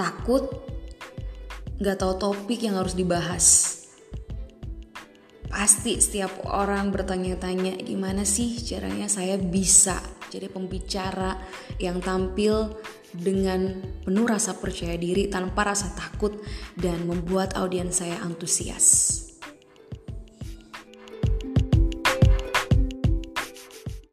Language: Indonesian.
takut, nggak tahu topik yang harus dibahas. Pasti setiap orang bertanya-tanya gimana sih caranya saya bisa jadi pembicara yang tampil dengan penuh rasa percaya diri tanpa rasa takut dan membuat audiens saya antusias.